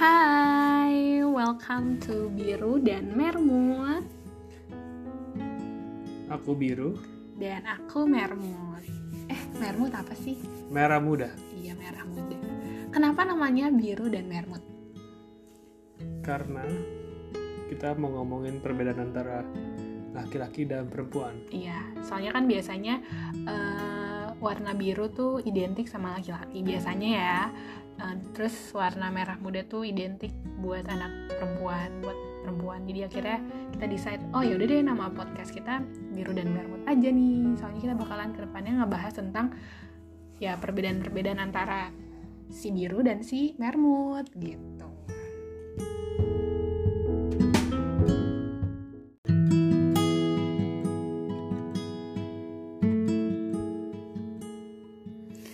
Hai, welcome to Biru dan Mermut Aku biru, Dan aku Mermut Eh, Mermut apa sih? merah muda. Iya, merah muda Kenapa namanya Biru dan Mermut? Karena kita mau ngomongin perbedaan antara laki-laki dan perempuan. Iya, soalnya kan biasanya eh, warna biru tuh identik sama laki-laki Biasanya ya Eh, Terus warna merah muda tuh identik buat anak perempuan Buat perempuan. Jadi akhirnya kita decide Oh yaudah deh nama podcast kita Biru dan Mermut aja nih. Soalnya kita bakalan ke depannya ngebahas tentang Ya perbedaan-perbedaan antara si biru dan si mermut gitu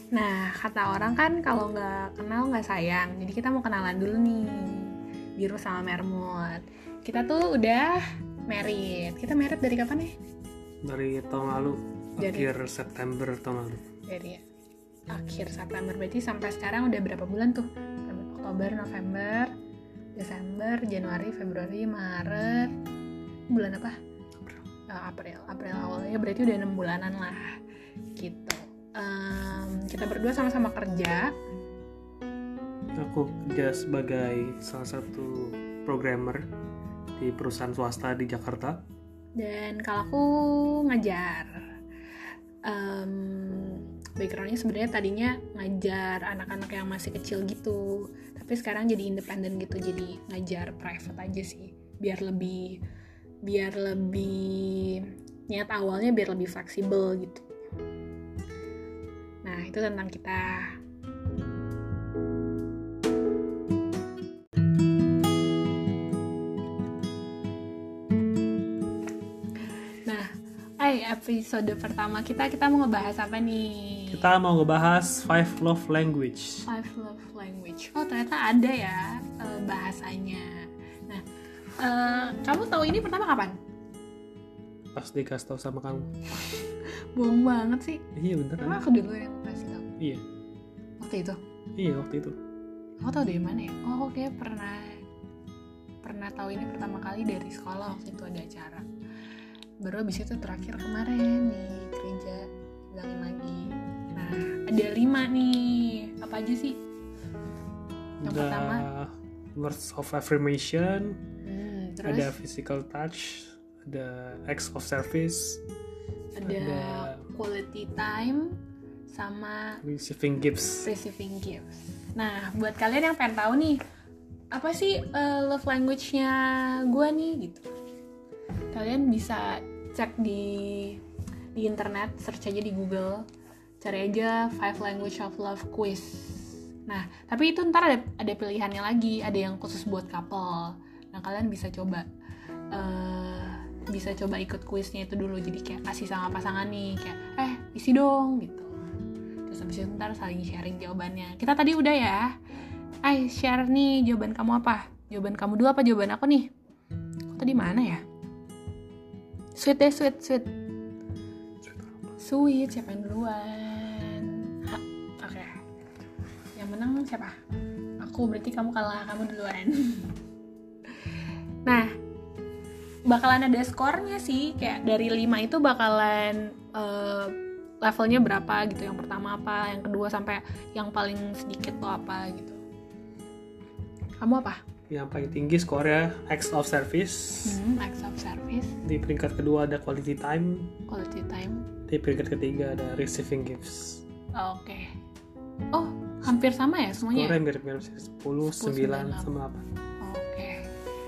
Nah, kata orang kan kalau nggak kenal nggak sayang. Jadi kita mau kenalan dulu nih, biru sama mermut. Kita tuh udah married. Kita married dari kapan nih? Dari tahun lalu, Jadi- akhir September tahun lalu. Dari akhir September. Berarti sampai sekarang udah berapa bulan tuh? Oktober, November, Desember, Januari, Februari, Maret. Bulan apa? Eh, April. April awalnya berarti udah enam bulanan lah. Gitu. Em, kita berdua sama-sama kerja. Aku kerja sebagai salah satu programmer di perusahaan swasta di Jakarta. dan kalau aku ngajar Em, backgroundnya sebenarnya tadinya ngajar anak-anak yang masih kecil gitu tapi sekarang jadi independen gitu jadi ngajar private aja sih biar lebih biar lebih niat awalnya biar lebih fleksibel gitu itu tentang kita Nah, ay episode pertama kita kita mau ngebahas apa nih? Kita mau ngebahas five love language. Five love language. Oh ternyata ada ya eh, bahasanya. Nah, eh, kamu tahu ini pertama kapan? Pas dikasih tahu sama kamu. Bohong banget sih. Iya bener Emang aku tahu Iya, waktu itu. iya waktu itu. Kamu tahu dari mana ya? Oh, oke pernah pernah tahu ini pertama kali dari sekolah waktu itu ada acara. Baru abis itu terakhir kemarin di gereja bilangin lagi. Nah, ada lima nih. Apa aja sih? Yang Ada pertama? words of affirmation, Hmm, terus ada physical touch, ada acts of service, ada ada- quality time sama receiving gifts. receiving gifts. Nah, buat kalian yang pengen tahu nih, apa sih eh, love language-nya gue nih gitu. Kalian bisa cek di di internet, search aja di Google, cari aja Five Language of Love Quiz. Nah, tapi itu ntar ada ada pilihannya lagi, ada yang khusus buat couple. Nah, kalian bisa coba eh bisa coba ikut kuisnya itu dulu jadi kayak kasih sama pasangan nih kayak eh isi dong gitu terus habis itu ntar saling sharing jawabannya. Kita tadi udah ya. Ay share nih jawaban kamu apa? Jawaban kamu dulu apa jawaban aku nih? Kok tadi mana ya? Sweet deh sweet sweet. Sweet siapa yang duluan? Oke. Yang menang siapa? Aku berarti kamu kalah kamu duluan. Nah bakalan ada skornya sih. Kayak dari 5 itu bakalan eh, levelnya berapa gitu yang pertama apa yang kedua sampai yang paling sedikit tuh apa gitu kamu apa Yang paling tinggi skornya acts of service. hmm, acts of service Di peringkat kedua ada quality time. quality time Di peringkat ketiga ada receiving gifts. oke oh hampir sama ya semuanya Skornya mirip-mirip sih, 10, 9, 9, sama 8. Oke.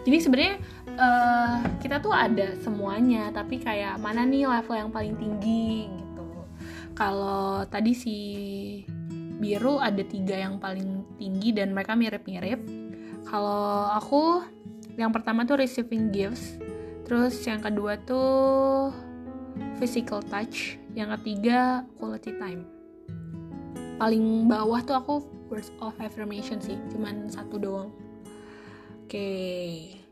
Jadi sebenarnya eh, kita tuh ada semuanya, tapi kayak mana nih level yang paling tinggi gitu. Kalau tadi si biru ada tiga yang paling tinggi dan mereka mirip-mirip. Kalau aku yang pertama tuh receiving gifts, terus yang kedua tuh physical touch, yang ketiga quality time. Paling bawah tuh aku words of affirmation sih, cuman satu doang. Oke,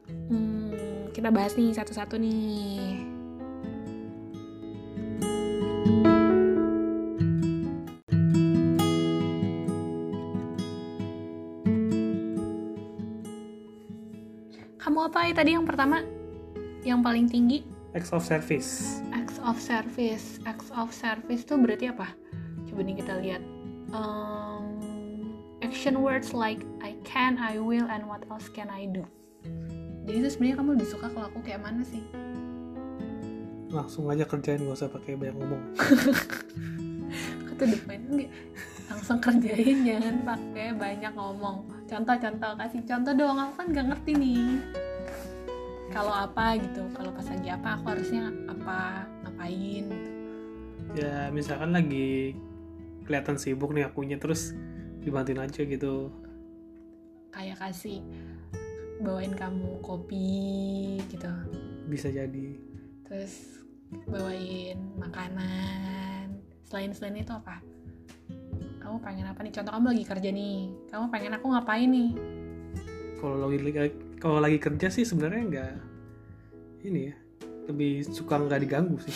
Hmm, kita bahas nih satu-satu nih. Kamu apa? Ya tadi yang pertama. Yang paling tinggi? Acts of service. Acts of service. Acts of service tuh berarti apa? Coba nih kita lihat. Um, action words like I can I will and what else can I do? Jadi itu sebenarnya kamu lebih suka kalau aku kayak mana sih? Langsung aja kerjain gak usah pakai banyak ngomong. Kata depan enggak langsung kerjain jangan pakai banyak ngomong. Contoh-contoh kasih contoh doang. Aku kan gak ngerti nih kalau apa gitu kalau pas lagi apa aku harusnya apa ngapain gitu. ya misalkan lagi kelihatan sibuk nih akunya terus dibantuin aja gitu. Kayak kasih bawain kamu kopi gitu. Bisa jadi. Terus bawain makanan. Selain selain itu apa? Kamu pengen apa nih? Contoh kamu lagi kerja nih kamu pengen aku ngapain nih? Kalau lagi kalau lagi kerja sih sebenarnya nggak ini ya lebih suka nggak diganggu sih.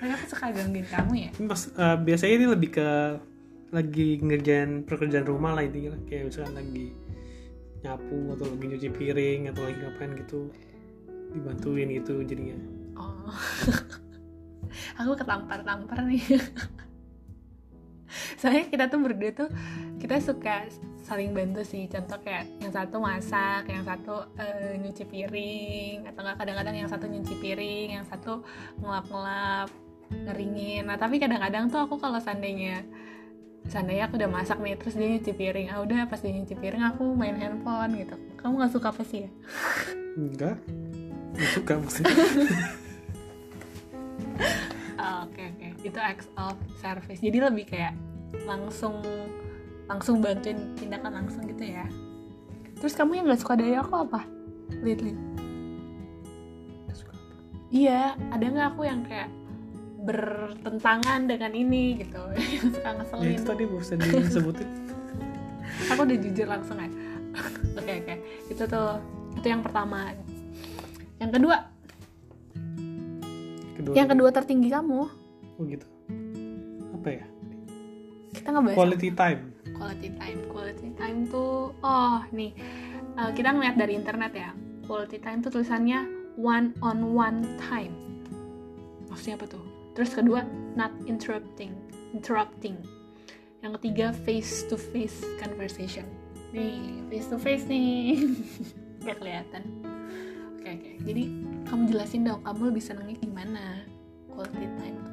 Aku suka gangguin kamu ya? Mas, uh, biasanya ini lebih ke lagi ngerjain pekerjaan rumah lah intinya. Kayak misalkan lagi nyapu atau lagi nyuci piring atau lagi ngapain gitu dibantuin gitu jadinya. Oh. Aku ketampar-tampar nih soalnya kita tuh berdua tuh kita suka saling bantu sih. Contoh kayak yang satu masak yang satu uh, nyuci piring atau nggak kadang-kadang yang satu nyuci piring yang satu ngelap-ngelap ngeringin. Nah tapi kadang-kadang tuh aku kalau seandainya seandainya aku udah masak nih terus dia nyuci piring ah udah pas dia nyuci piring aku main handphone gitu. Kamu nggak suka apa sih ya? Enggak nggak suka maksudnya. Oh, oke oke itu acts of service. Jadi lebih kayak langsung langsung bantuin tindakan langsung gitu ya. Terus kamu yang nggak suka dari aku apa? Suka. iya ada nggak aku yang kayak bertentangan dengan ini gitu? Yang suka ya ngeselin itu tadi bosan disebutin aku udah jujur langsung ya oke oke. Itu tuh itu yang pertama. Yang kedua. Kedua yang kedua tertinggi kamu gitu. Apa ya? Kita ngebahas quality time. Quality time quality time tuh oh nih. Uh, kita ngeliat dari internet ya. Quality time tuh tulisannya one on one time. Maksudnya apa tuh? Terus kedua not interrupting interrupting. Yang ketiga face to face conversation. Nih face to face nih. Gak kelihatan. Oke oke. Jadi kamu jelasin dong kamu lebih senangnya gimana? Quality time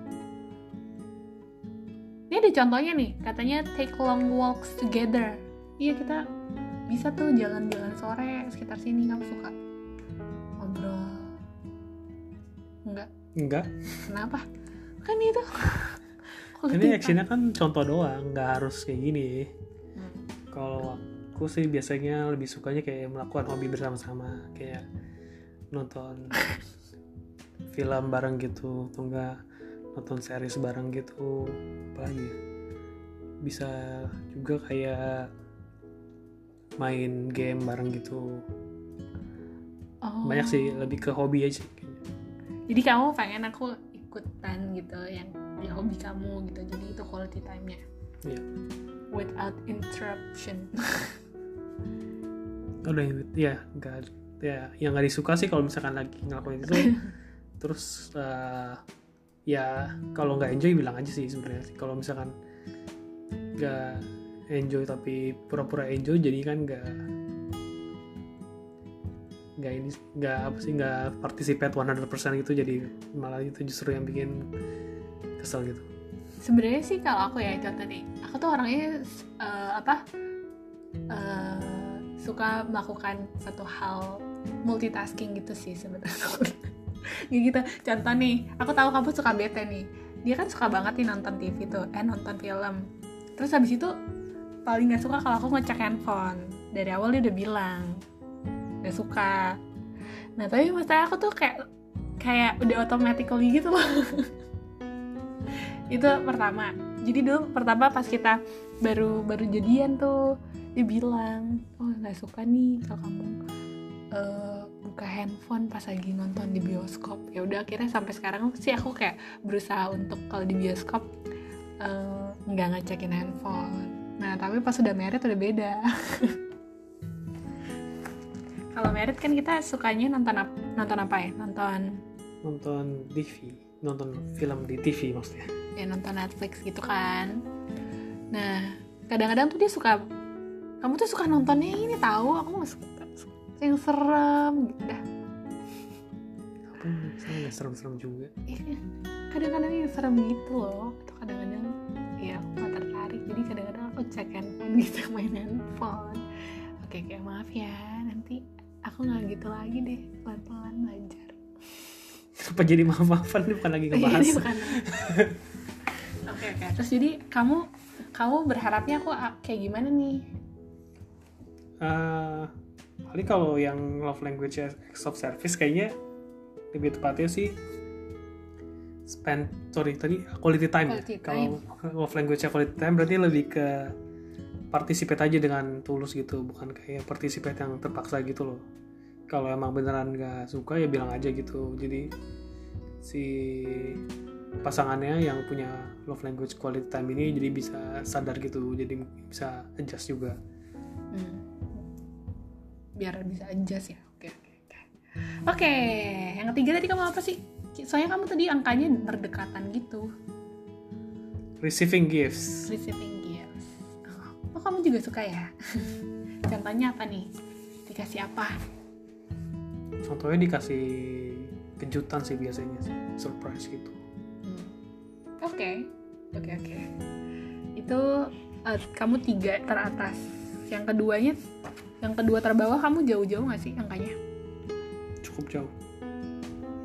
ini ada contohnya nih katanya take long walks together. Iya kita bisa tuh jalan-jalan sore sekitar sini kamu suka ngobrol. Enggak? Enggak. Kenapa? Kan itu. Ini actionnya kan contoh doang nggak harus kayak gini. Hmm. kalau aku sih biasanya lebih sukanya kayak melakukan hobi bersama-sama kayak nonton film bareng gitu atau enggak nonton series bareng gitu apalagi ya? bisa juga kayak main game bareng gitu Oh. banyak sih lebih ke hobi aja jadi kamu pengen aku ikutan gitu yang di hobi kamu gitu jadi itu quality time-nya Iya. without interruption udah ya nggak ya yang nggak disuka sih kalau misalkan lagi ngelakuin itu terus eh, ya kalau nggak enjoy bilang aja sih sebenarnya kalau misalkan nggak enjoy tapi pura-pura enjoy jadi kan nggak nggak ini nggak apa sih nggak participate 100% gitu. Jadi malah itu justru yang bikin kesel gitu. Sebenarnya sih kalau aku ya contoh nih aku tuh orangnya eh, apa eh, suka melakukan satu hal multitasking gitu sih sebenarnya Gitu. Contoh nih aku tahu kamu suka bete nih. Dia kan suka banget nih nonton TV tuh eh nonton film. Terus habis itu paling nggak suka kalau aku ngecek handphone. Dari awal dia udah bilang nggak suka. Nah tapi masalah aku tuh kayak kayak udah automatically gitu loh. Itu pertama. Jadi dulu pertama pas kita baru baru jadian tuh dia bilang oh nggak suka nih kalau kamu eh, buka handphone pas lagi nonton di bioskop. Ya udah akhirnya sampai sekarang sih aku kayak berusaha untuk kalau di bioskop eh, nggak ngecekin handphone. Nah tapi pas udah married udah beda. Kalau merit kan kita sukanya nonton apa nonton apa ya? Nonton nonton TV nonton film di TV maksudnya. Ya nonton Netflix gitu kan. Nah kadang-kadang tuh dia suka kamu tuh suka nontonnya ini tahu? Aku nggak suka yang serem gitu dah. Apa nggak serem-serem juga. Iya, kadang-kadang yang serem gitu loh. Atau kadang-kadang ya aku nggak tertarik. Jadi kadang-kadang aku cek handphone gitu main handphone. Oke kayak maaf ya. Nanti aku nggak gitu lagi deh. Pelan-pelan belajar. Apa jadi maaf-maafan? Ini bukan lagi ngebahas Ini bukan. Oke oke. Terus jadi kamu kamu berharapnya aku kayak gimana nih? Eh, paling kalau yang love language acts of service kayaknya lebih tepatnya sih spend sorry tadi quality time ya. Quality kalau love language quality time berarti lebih ke participate aja dengan tulus gitu bukan kayak participate yang terpaksa gitu loh kalau emang beneran gak suka ya bilang aja gitu jadi si pasangannya yang punya love language quality time ini jadi bisa sadar gitu jadi bisa adjust juga Hmm. Biar bisa adjust ya. Oke oke oke. Oke yang ketiga tadi kamu apa sih? Soalnya kamu tadi angkanya berdekatan gitu. Receiving gifts. Receiving gifts. Oh, kamu juga suka ya? Contohnya apa nih? Dikasih apa? Contohnya dikasih kejutan sih biasanya sih surprise gitu. Hmm. oke oke oke. Itu eh, kamu tiga teratas yang keduanya yang kedua terbawah kamu jauh-jauh nggak sih angkanya? Cukup jauh.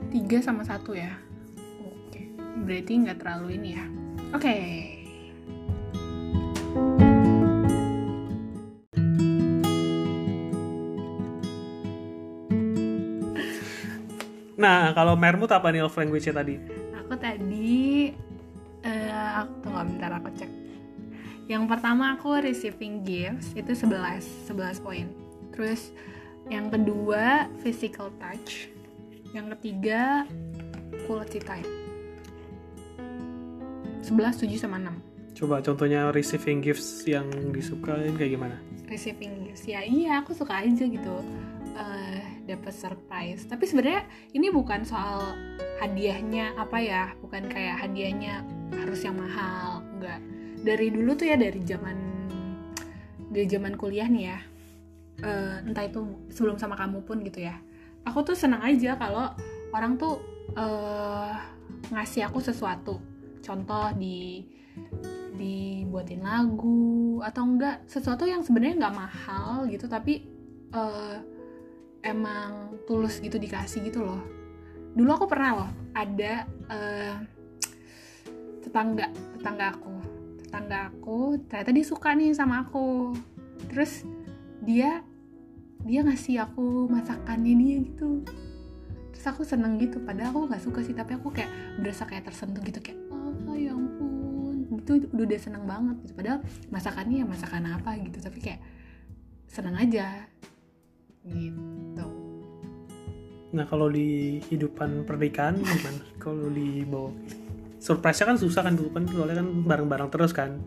Tiga sama satu ya. Oke berarti nggak terlalu ini ya. Oke. Nah kalau Mermut apa nih love language-nya tadi? Aku tadi eh aku tunggu bentar yang pertama aku receiving gifts itu 11 11 poin. Terus yang kedua physical touch. Yang ketiga quality time. 11, 7, sama 6 coba contohnya receiving gifts yang disukain kayak gimana? Receiving gifts ya iya aku suka aja gitu. Eh dapat surprise. Tapi sebenarnya ini bukan soal hadiahnya apa ya bukan kayak hadiahnya harus yang mahal enggak dari dulu tuh ya dari zaman dari zaman kuliah nih ya eh, entah itu sebelum sama kamu pun gitu ya. Aku tuh senang aja kalau orang tuh eh, ngasih aku sesuatu. Contoh di dibuatin lagu atau enggak sesuatu yang sebenarnya nggak mahal gitu tapi eh, emang tulus gitu dikasih gitu loh. Dulu aku pernah loh ada eh, tetangga tetangga aku tetangga aku ternyata dia suka nih sama aku. Terus dia dia ngasih aku masakannya dia gitu. Terus aku seneng gitu padahal aku nggak suka sih tapi aku kayak berasa kayak tersentuh gitu kayak oh ya ampun. Itu udah udah seneng banget gitu padahal masakannya ya masakan apa gitu tapi kayak seneng aja gitu. Nah kalau di hidupan pernikahan gimana? Kalau di bawah surprise-nya kan susah kan dulu kan soalnya kan bareng-bareng terus kan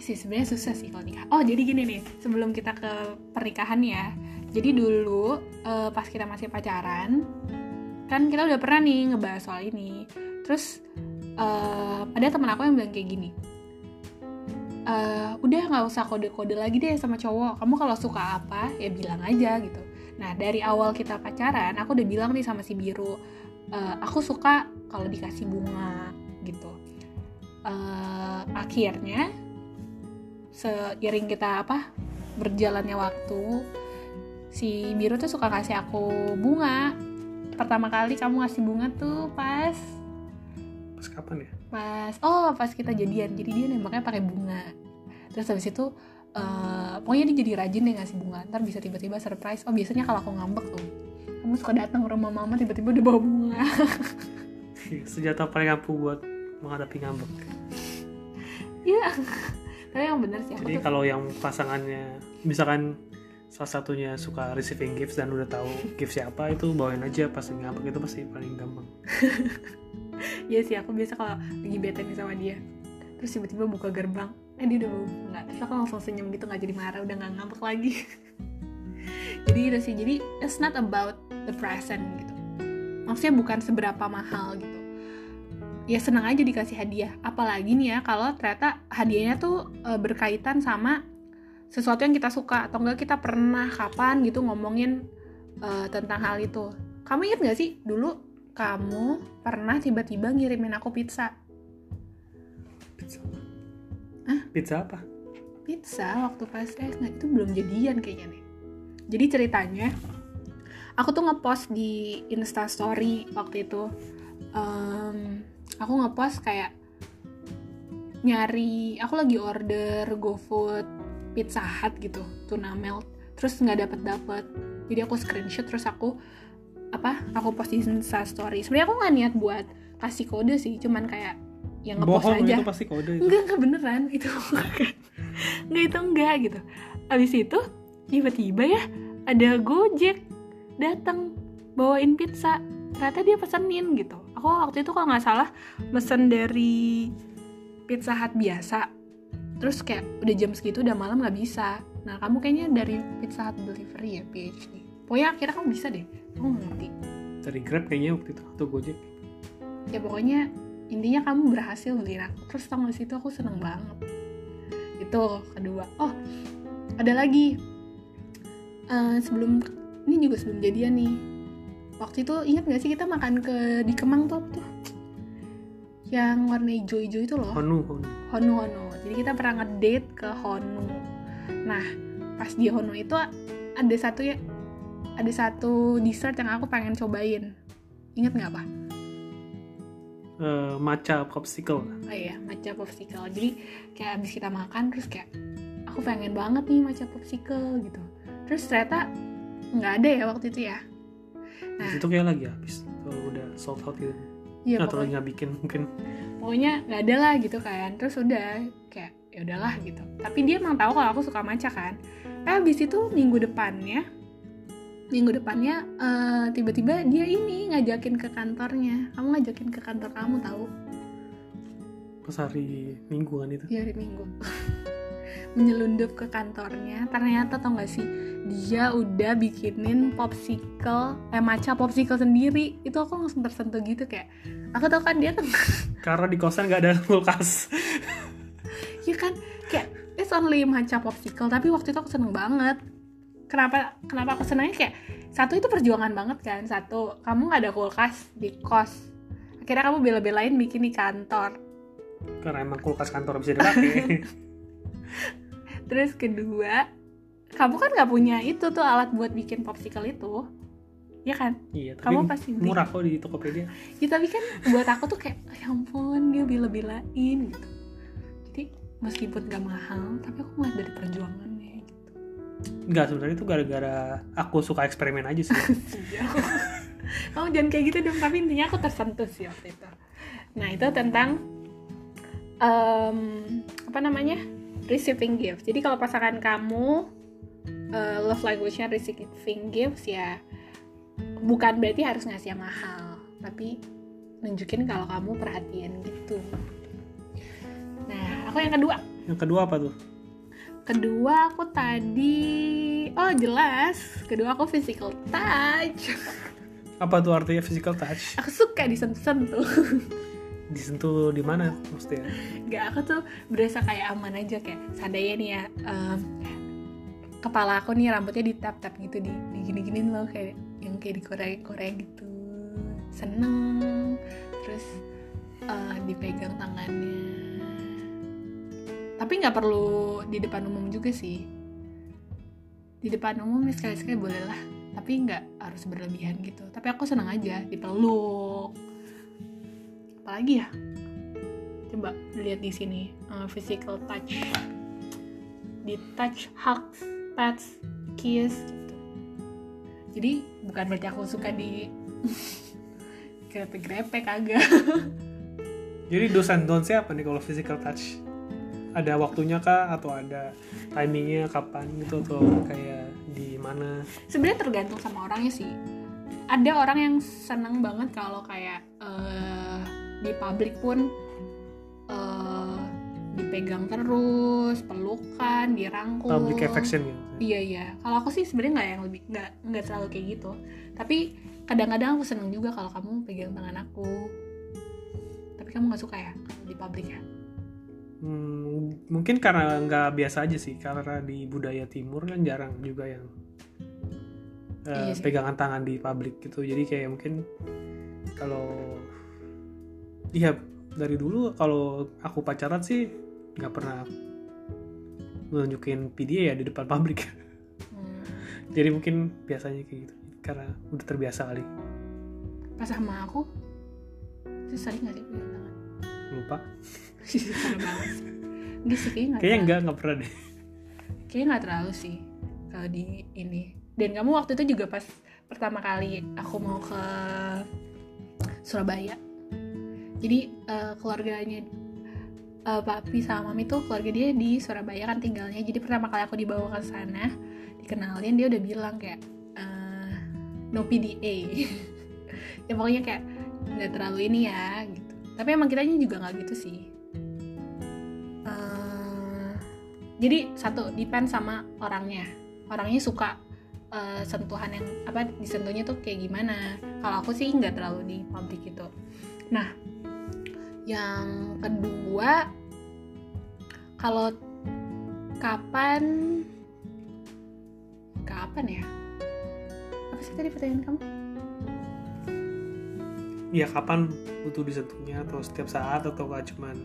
sih sebenarnya susah sih kalau nikah. Oh jadi gini nih, sebelum kita ke pernikahan ya. Jadi dulu eh, pas kita masih pacaran, kan kita udah pernah nih ngebahas soal ini. Terus eh, ada teman aku yang bilang kayak gini. "Eh, udah nggak usah kode-kode lagi deh sama cowok. Kamu kalau suka apa ya bilang aja gitu. Nah dari awal kita pacaran, aku udah bilang nih sama si biru, "Eh, aku suka kalau dikasih bunga gitu. Eh, akhirnya seiring kita apa berjalannya waktu si biru tuh suka kasih aku bunga. Pertama kali kamu ngasih bunga tuh pas pas kapan ya? Pas oh pas kita jadian. Jadi dia nembaknya pakai bunga. Terus habis itu eh, pokoknya dia jadi rajin deh ngasih bunga. Ntar bisa tiba-tiba surprise. Oh biasanya kalau aku ngambek tuh kamu suka datang ke rumah mama tiba-tiba udah bawa bunga. Senjata paling ampuh buat menghadapi ngambek. Iya. Tapi yang bener sih jadi kalau yang pasangannya misalkan salah satunya suka receiving gifts dan udah tahu gift siapa itu bawain aja pas ngambek itu pasti paling gampang. Iya sih aku biasa kalau lagi bete nih sama dia terus tiba-tiba buka gerbang eh dia udah bunga terus aku langsung senyum gitu nggak jadi marah udah nggak ngambek lagi. Jadi itu sih jadi it's not about the present gitu. Maksudnya bukan seberapa mahal gitu ya senang aja dikasih hadiah. Apalagi nih ya kalau ternyata hadiahnya tuh e, berkaitan sama sesuatu yang kita suka atau enggak kita pernah kapan gitu ngomongin e, tentang hal itu. Kamu ingat gak sih dulu kamu pernah tiba-tiba ngirimin aku pizza? Pizza Hah? pizza apa? Pizza waktu pas SD itu belum jadian kayaknya nih. Jadi ceritanya aku tuh ngepost di instastory waktu itu Em, aku ngepost kayak nyari aku lagi order GoFood Pizza Hut gitu tuna melt terus nggak dapet dapet jadi aku screenshot terus aku apa aku post di instastory sebenarnya aku nggak niat buat kasih kode sih cuman kayak yang ngepost bohong aja. itu pasti kode itu. Enggak enggak beneran itu. Enggak itu enggak gitu. Abis itu tiba-tiba ya ada gojek datang bawain pizza. Ternyata dia pesenin gitu aku waktu itu kalau nggak salah mesen dari pizza hut biasa. Terus kayak udah jam segitu udah malam nggak bisa. Nah kamu kayaknya dari pizza hut delivery ya PhD pokoknya akhirnya kamu bisa deh. Nggak ngerti. Dari grab kayaknya waktu itu atau gojek. Ya pokoknya intinya kamu berhasil beliin aku. Terus tau gak sih itu aku seneng banget. Itu kedua. Oh ada lagi. Eh, sebelum ini juga sebelum jadian nih waktu itu ingat gak sih kita makan ke di Kemang tuh tuh yang warna hijau-hijau itu loh. Honu Honu. Honu Honu. Jadi kita pernah ngedate ke Honu. Nah pas di Honu itu ada satu ya ada satu dessert yang aku pengen cobain. Inget nggak apa Eh, matcha popsicle. Oh iya matcha popsicle. Jadi kayak abis kita makan terus kayak aku pengen banget nih matcha popsicle gitu. Terus ternyata nggak ada ya waktu itu ya nah. Itu kayak lagi habis kalau udah sold out gitu. Iya atau pokoknya. nggak bikin mungkin. Pokoknya nggak ada lah gitu kan. Terus udah kayak ya udahlah gitu. Tapi dia emang tahu kalau aku suka matcha kan. Eh abis itu minggu depannya minggu depannya eh, tiba-tiba dia ini ngajakin ke kantornya. Kamu ngajakin ke kantor kamu tahu? Pas hari minggu kan itu. Di hari minggu menyelundup ke kantornya ternyata tau gak sih dia udah bikinin popsicle eh matcha popsicle sendiri. Itu aku langsung tersentuh gitu kayak aku tau kan dia kan karena di kosan nggak ada kulkas. Ya kan? Kayak it's only matcha popsicle. Tapi waktu itu aku seneng banget. Kenapa kenapa aku senangnya kayak satu itu perjuangan banget kan? Satu kamu nggak ada kulkas di kos. Akhirnya kamu bela-belain bikin di kantor. Karena emang kulkas kantor bisa dipakai terus kedua kamu kan nggak punya itu tuh alat buat bikin popsicle itu. Ya kan? Iya tapi Kamu pasti murah kok di Tokopedia. Ya tapi kan buat aku tuh kayak ya ampun dia bela-belain gitu. Jadi meskipun gak mahal tapi aku ngeliat dari perjuangannya gitu. Nggak sebenarnya itu gara-gara aku suka eksperimen aja sih. Kamu jangan kayak gitu dong tapi intinya aku tersentuh sih waktu itu. Nah itu tentang em, apa namanya receiving gifts jadi kalau pasangan kamu eh, love language-nya receiving gifts ya bukan berarti harus ngasih yang mahal tapi nunjukin kalau kamu perhatian gitu. Nah aku yang kedua. Yang kedua apa tuh? Kedua aku tadi oh jelas. Kedua aku physical touch. Apa tuh artinya physical touch? Aku suka disentuh-sentuh disentuh di mana maksudnya? Gak, aku tuh berasa kayak aman aja kayak seandainya nih ya em, kepala aku nih rambutnya ditap-tap gitu di, di gini-giniin loh kayak yang kayak di Korea Korea gitu. Seneng. Terus eh, dipegang tangannya. Tapi nggak perlu di depan umum juga sih. Di depan umum ya sekali-sekali boleh lah tapi nggak harus berlebihan gitu. Tapi aku seneng aja dipeluk apalagi ya? Coba lihat di sini uh, physical touch. Di touch hugs pets kiss gitu. Jadi bukan berarti aku suka di grepe-grepe kagak. Jadi do's and don'ts apa nih kalau physical touch? Ada waktunya kah? Atau ada timingnya kapan gitu? Atau kayak di mana? Sebenarnya tergantung sama orangnya sih. Ada orang yang senang banget kalau kayak eh, di publik pun eh, dipegang terus pelukan dirangkul. Public affection gitu iya iya. Kalau aku sih sebenarnya nggak yang lebih nggak nggak terlalu kayak gitu. Tapi kadang-kadang aku seneng juga kalau kamu pegang tangan aku. Tapi kamu nggak suka ya di publik ya? Hmm, mungkin karena nggak biasa aja sih. Karena di budaya timur kan jarang juga yang eh, Iya sih. pegangan tangan di publik gitu. Jadi kayak mungkin kalau iya dari dulu kalau aku pacaran sih nggak pernah nunjukin PDA ya di depan publik. Hmm, jadi mungkin biasanya kayak gitu karena udah terbiasa kali. Pas sama aku itu sering nggak sih pegang tangan lupa. Banget. Sih. Nggak kayaknya nggak kayaknya enggak nggak pernah deh. Kayaknya nggak terlalu sih kalau di ini. Dan kamu waktu itu juga pas pertama kali aku mau ke Surabaya jadi eh, keluarganya eh, papi sama mami tuh keluarga dia di Surabaya kan tinggalnya. Jadi pertama kali aku dibawa ke sana dikenalin dia udah bilang kayak eh, no PDA ya pokoknya kayak nggak terlalu ini ya gitu. Tapi emang kitanya juga nggak gitu sih. Eh, jadi satu depend sama orangnya. Orangnya suka eh, sentuhan yang apa disentuhnya tuh kayak gimana. Kalau aku sih nggak terlalu di publik gitu. Nah yang kedua kalau kapan kapan ya? Apa sih tadi pertanyaan kamu? Ya kapan butuh disentuhnya atau setiap saat? Atau nggak cuman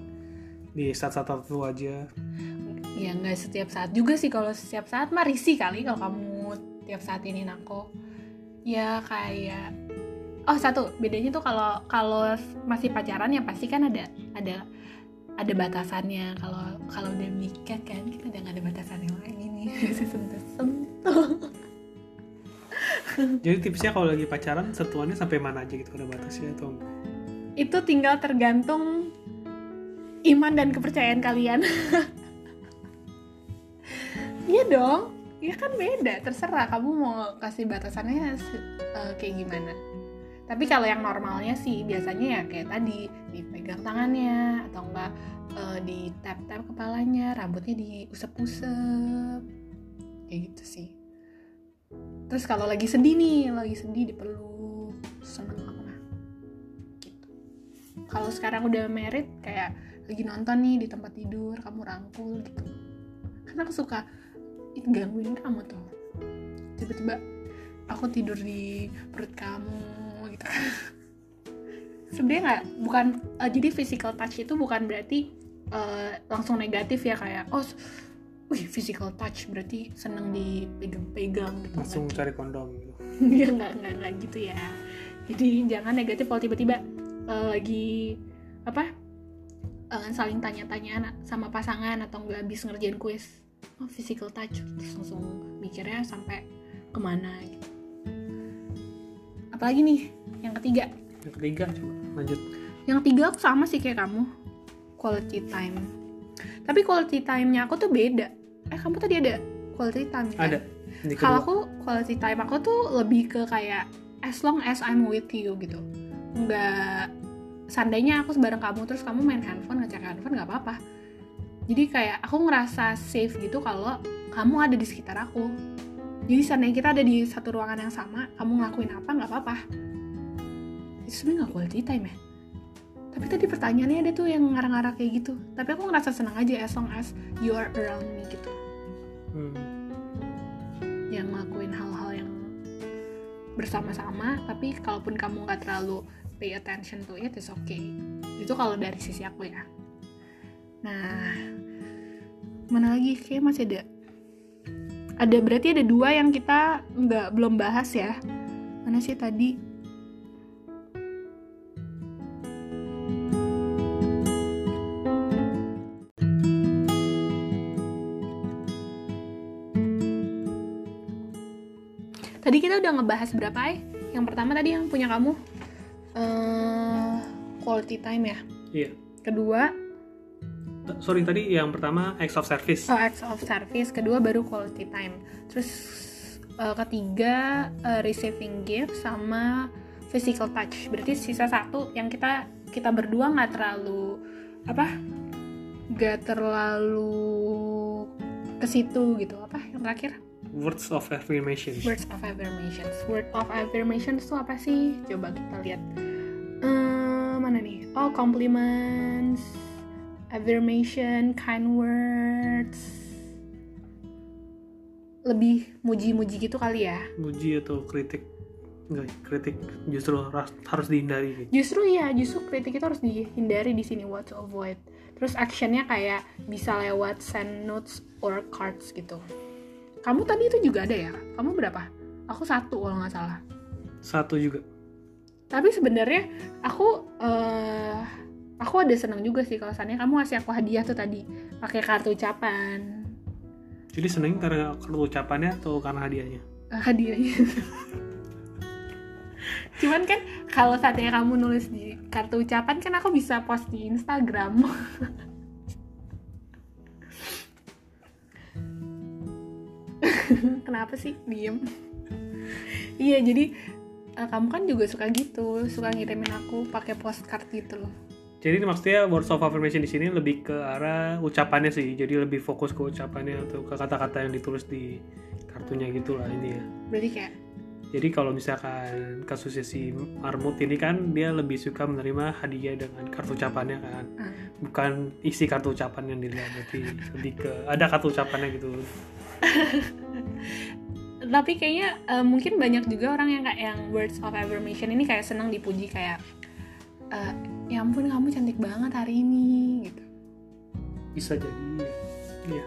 di saat-saat tertentu aja? Ya nggak setiap saat juga sih. Kalau setiap saat mah risih kali kalau kamu tiap saat ini aku ya kayak oh satu. Bedanya tuh kalau kalau masih pacaran ya pasti kan ada ada ada batasannya. Kalau kalau udah nikah kan kita udah nggak ada batasan yang lain ini. Sentuh sentuh jadi tipsnya kalau lagi pacaran sentuhannya sampai mana aja gitu ada batasnya atau itu tinggal tergantung iman dan kepercayaan kalian. Iya dong. Ya kan beda terserah. Kamu mau kasih batasannya eh, kayak gimana tapi kalau yang normalnya sih biasanya ya kayak tadi dipegang tangannya atau enggak eh, di tap tap kepalanya rambutnya diusap-usap kayak gitu sih. Terus kalau lagi sedih nih lagi sedih dipeluk seneng aku gitu. Kalau sekarang udah married kayak lagi nonton nih di tempat tidur kamu rangkul gitu. Karena aku suka itu gangguin kamu tuh. Tiba-tiba aku tidur di perut kamu gitu. Sebenarnya nggak bukan eh, jadi physical touch itu bukan berarti eh, langsung negatif ya kayak oh wih physical touch berarti seneng dipegang-pegang gitu langsung Nggak cari kondom gitu. Ya nggak nggak nggak gitu ya. Jadi jangan negatif kalau tiba-tiba eh, lagi apa eh, saling tanya-tanyaan sama pasangan atau nggak habis ngerjain kuis. Oh physical touch. Terus langsung mikirnya sampai ke mana gitu. Apalagi nih yang ketiga. Yang ketiga coba. Lanjut. Yang ketiga aku sama sih kayak kamu. Quality time. Tapi quality time-nya aku tuh beda. Eh kamu tadi ada quality time kan? ada. Kalau aku quality time aku tuh lebih ke kayak as long as I'm with you gitu. Nggak seandainya aku bareng kamu terus kamu main handphone ngecek handphone nggak apa-apa. Jadi kayak aku ngerasa safe gitu kalau kamu ada di sekitar aku. Jadi seandainya kita ada di satu ruangan yang sama kamu ngelakuin apa nggak apa-apa itu sebenarnya nggak quality time ya? Tapi tadi pertanyaannya ada tuh yang ngarang-ngarang kayak gitu. Tapi aku ngerasa senang aja as long as you are around me gitu. Hmm. yang ngelakuin hal-hal yang bersama-sama tapi kalaupun kamu nggak terlalu pay attention to it is okay. Itu kalau dari sisi aku ya. Nah mana lagi? Kayak masih ada. Ada berarti ada dua yang kita nggak belum bahas ya. Mana sih tadi Tadi kita udah ngebahas berapa eh? Yang pertama tadi yang punya kamu eh quality time ya. iya Kedua sorry tadi yang pertama acts of service oh, acts of service. Kedua baru quality time. Terus eh, ketiga eh, receiving gift sama physical touch. Berarti sisa satu yang kita kita berdua nggak terlalu apa? gak terlalu ke situ gitu apa yang terakhir words of affirmation. Words of affirmations word of affirmations itu apa sih? Coba kita lihat. Eh, mana nih? Oh compliments affirmation kind words. Lebih muji-muji gitu kali ya? Muji atau kritik? Enggak kritik. Justru harus, harus dihindari. Gitu. justru ya justru kritik itu harus dihindari di sini what to avoid. Terus actionnya kayak bisa lewat send notes or cards gitu kamu tadi itu juga ada ya? Kamu berapa? Aku satu kalau nggak salah. Satu juga. Tapi sebenarnya aku eh aku ada seneng juga sih kalau seandainya kamu ngasih aku hadiah tuh tadi pakai kartu ucapan. Jadi seneng karena kartu ucapannya atau karena hadiahnya? Eh, hadiahnya. Cuman kan kalau saatnya kamu nulis di kartu ucapan kan aku bisa post di Instagram kenapa sih? Diem. Iya jadi eh, kamu kan juga suka gitu suka ngirimin aku pakai postcard gitu loh. Jadi ini maksudnya words of affirmation di sini lebih ke arah ucapannya sih. Jadi lebih fokus ke ucapannya atau ke kata-kata yang ditulis di kartunya gitulah ini ya. Berarti kayak jadi kalau misalkan kasusnya si Marmut ini kan dia lebih suka menerima hadiah dengan kartu ucapannya kan. Ah, bukan isi kartu ucapan yang dilihat berarti lebih ke ada kartu ucapannya gitu tapi kayaknya eh, mungkin banyak juga orang yang kayak yang words of affirmation ini kayak senang dipuji kayak eh, ya ampun kamu cantik banget hari ini gitu. Bisa jadi. Iya.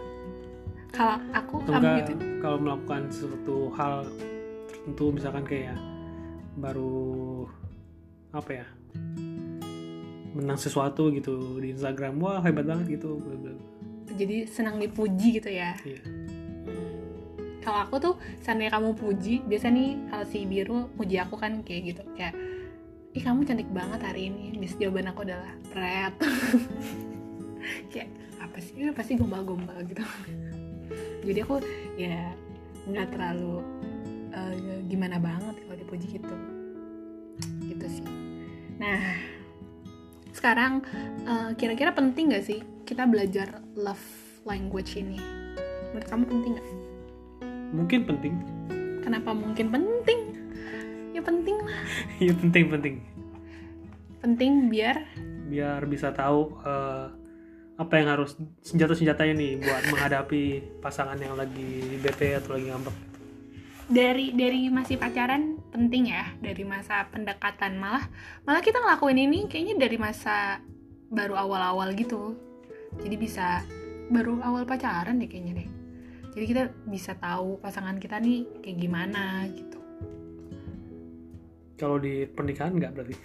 Kalau aku kamu gitu? kalau melakukan sesuatu hal tertentu misalkan kayak baru apa ya menang sesuatu gitu di Instagram wah hebat banget gitu. Jadi senang dipuji gitu ya? Iya. Kalau aku tuh seandainya kamu puji biasa nih kalau si biru puji aku kan kayak gitu. Kayak ih kamu cantik banget hari ini. Bis jawaban aku adalah red kayak apa sih? Ya, pasti gombal-gombal gitu. Jadi aku ya nggak terlalu eh, gimana banget kalau dipuji gitu. Gitu sih. Nah sekarang eh, kira-kira penting gak sih kita belajar love language ini? Menurut kamu penting gak? Mungkin penting. Kenapa mungkin penting? Ya penting lah. iya penting penting. Penting biar biar bisa tahu eh, apa yang harus senjata senjatanya nih buat menghadapi pasangan yang lagi bete atau lagi ngambek. Dari dari masih pacaran penting ya. Dari masa pendekatan malah. Malah kita ngelakuin ini kayaknya dari masa baru awal-awal gitu. Jadi bisa baru awal pacaran deh kayaknya deh jadi kita bisa tahu pasangan kita nih kayak gimana gitu. Kalau di pernikahan nggak berarti?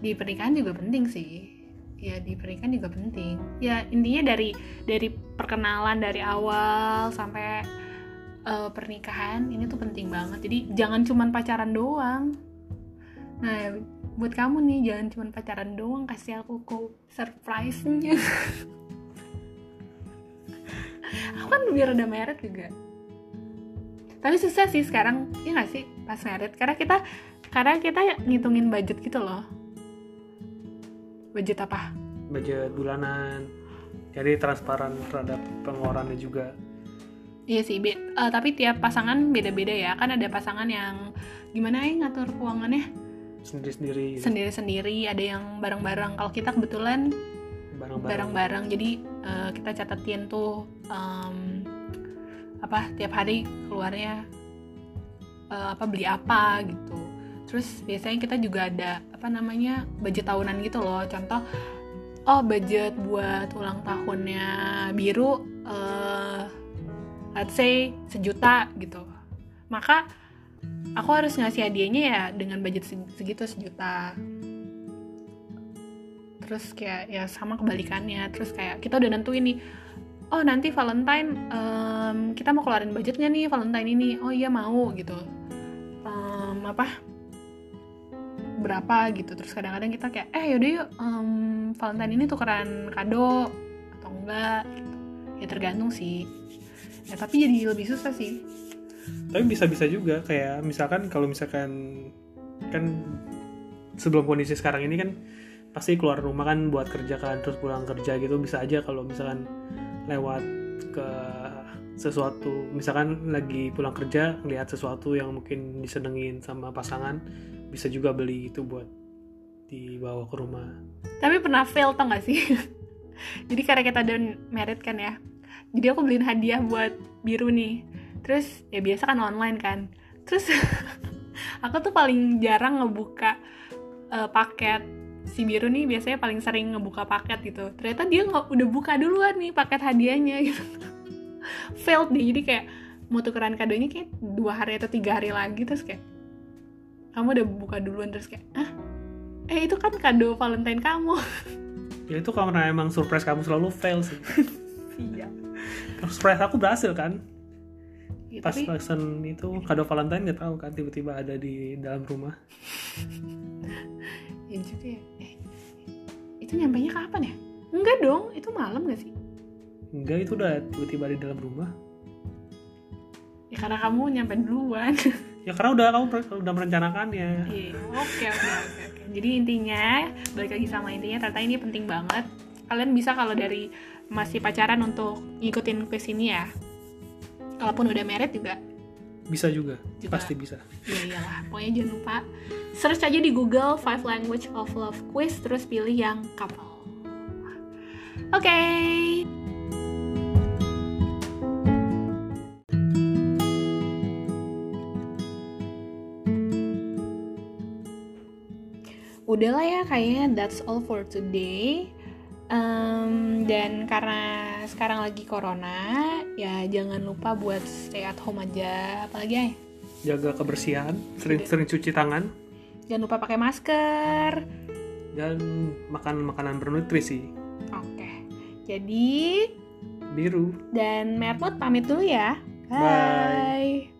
Di pernikahan juga penting sih. Ya di pernikahan juga penting. Ya intinya dari dari perkenalan dari awal sampai eh, pernikahan ini tuh penting banget. Jadi jangan cuman pacaran doang. Nah buat kamu nih jangan cuman pacaran doang kasih aku kok surprise-nya aku kan biar udah married juga. Tapi susah sih sekarang ya nggak sih pas married karena kita karena kita ngitungin budget gitu loh. Budget apa? Budget bulanan. Jadi transparan terhadap pengeluarannya juga. Iya sih be- eh, tapi tiap pasangan beda-beda ya. Kan ada pasangan yang gimana ya ngatur keuangannya? Sendiri-sendiri sendiri-sendiri ada yang bareng-bareng. Kalau kita kebetulan bareng-bareng. Jadi eh, kita catetin tuh em, apa tiap hari keluarnya eh, apa beli apa gitu. Terus biasanya kita juga ada apa namanya budget tahunan gitu loh. Contoh oh budget buat ulang tahunnya biru eh let's say sejuta gitu. Maka aku harus ngasih hadiahnya ya dengan budget seg- segitu sejuta terus kayak ya sama kebalikannya. Terus kayak kita udah nentuin nih oh nanti Valentine em, kita mau keluarin budgetnya nih Valentine ini. Oh iya mau gitu. Em, apa berapa gitu. Terus kadang-kadang kita kayak eh yaudah yuk em, Valentine ini tukeran kado atau enggak gitu. Ya tergantung sih. Ya tapi jadi lebih susah sih. Tapi bisa-bisa juga kayak misalkan kalau misalkan kan sebelum kondisi sekarang ini kan pasti keluar rumah kan buat kerja kan terus pulang kerja gitu bisa aja kalau misalkan lewat ke sesuatu. Misalkan lagi pulang kerja lihat sesuatu yang mungkin disenengin sama pasangan bisa juga beli itu buat dibawa ke rumah. Tapi pernah fail tau gak sih? Jadi karena kita udah married kan ya jadi aku beliin hadiah buat biru nih. Terus ya biasa kan online kan. Terus aku tuh paling jarang ngebuka uh, paket si biru nih biasanya paling sering ngebuka paket gitu. Ternyata dia nggak udah buka duluan nih paket hadiahnya gitu. Failed deh jadi kayak mau tukeran kadonya kayak dua hari atau tiga hari lagi terus kayak kamu udah buka duluan terus kayak ah eh itu kan kado Valentine kamu. Ya itu karena emang surprise kamu selalu fail sih. Iya. Surprise aku berhasil kan? Ya, pas tapi itu kado Valentine nggak tahu kan tiba-tiba ada di dalam rumah ya juga ya. Eh, itu nyampainya kapan ya? Enggak dong itu malam gak sih? Enggak itu udah tiba-tiba di dalam rumah. Ya karena kamu nyampe duluan. Ya karena udah kamu udah merencanakannya Iya, oke oke oke oke. Jadi intinya balik lagi sama intinya ternyata ini penting banget. Kalian bisa kalau dari masih pacaran untuk ngikutin quiz ini ya. Kalaupun udah married juga, bisa juga, Juga. pasti bisa ya iyalah. Pokoknya jangan lupa search aja di Google Five Language of Love Quiz terus pilih yang couple. Oke. Udahlah ya kayaknya that's all for today. Em, dan karena sekarang lagi corona, ya jangan lupa buat stay at home aja. Apalagi ya, jaga kebersihan sering-sering cuci tangan jangan lupa pakai masker. dan makan makanan bernutrisi Oke. Jadi biru dan Mermut pamit dulu ya. Bye. Bye.